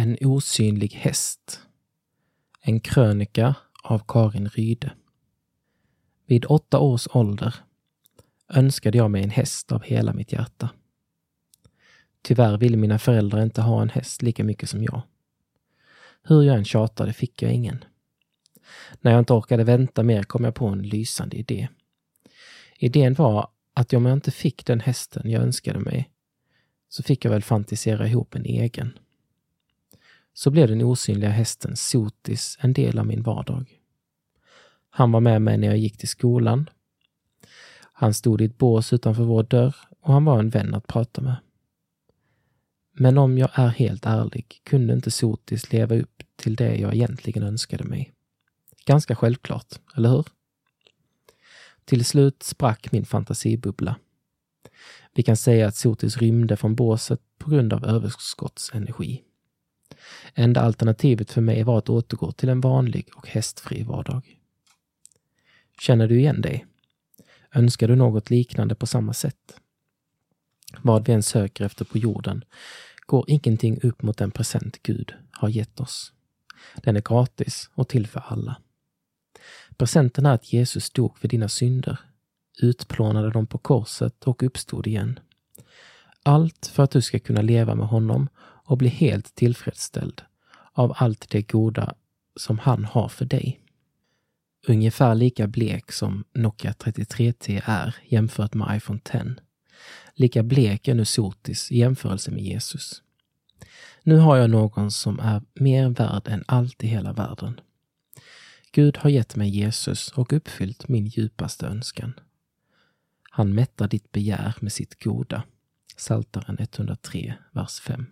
En osynlig häst. En krönika av Karin Ryde. Vid åtta års ålder önskade jag mig en häst av hela mitt hjärta. Tyvärr ville mina föräldrar inte ha en häst lika mycket som jag. Hur jag än tjatade fick jag ingen. När jag inte orkade vänta mer kom jag på en lysande idé. Idén var att om jag inte fick den hästen jag önskade mig så fick jag väl fantisera ihop en egen. Så blev den osynliga hästen Sotis en del av min vardag. Han var med mig när jag gick till skolan. Han stod i ett bås utanför vår dörr och han var en vän att prata med. Men om jag är helt ärlig kunde inte Sotis leva upp till det jag egentligen önskade mig. Ganska självklart, eller hur? Till slut sprack min fantasibubbla. Vi kan säga att Sotis rymde från båset på grund av överskottsenergi. Enda alternativet för mig var att återgå till en vanlig och hästfri vardag. Känner du igen dig? Önskar du något liknande på samma sätt? Vad vi än söker efter på jorden går ingenting upp mot den present Gud har gett oss. Den är gratis och till för alla. Presenten är att Jesus dog för dina synder, utplånade dem på korset och uppstod igen. Allt för att du ska kunna leva med honom och bli helt tillfredsställd av allt det goda som han har för dig. Ungefär lika blek som Nokia 33T är jämfört med iPhone 10. Lika blek är nu Sotis i jämförelse med Jesus. Nu har jag någon som är mer värd än allt i hela världen. Gud har gett mig Jesus och uppfyllt min djupaste önskan. Han mättar ditt begär med sitt goda. Saltaren 103, vers 5.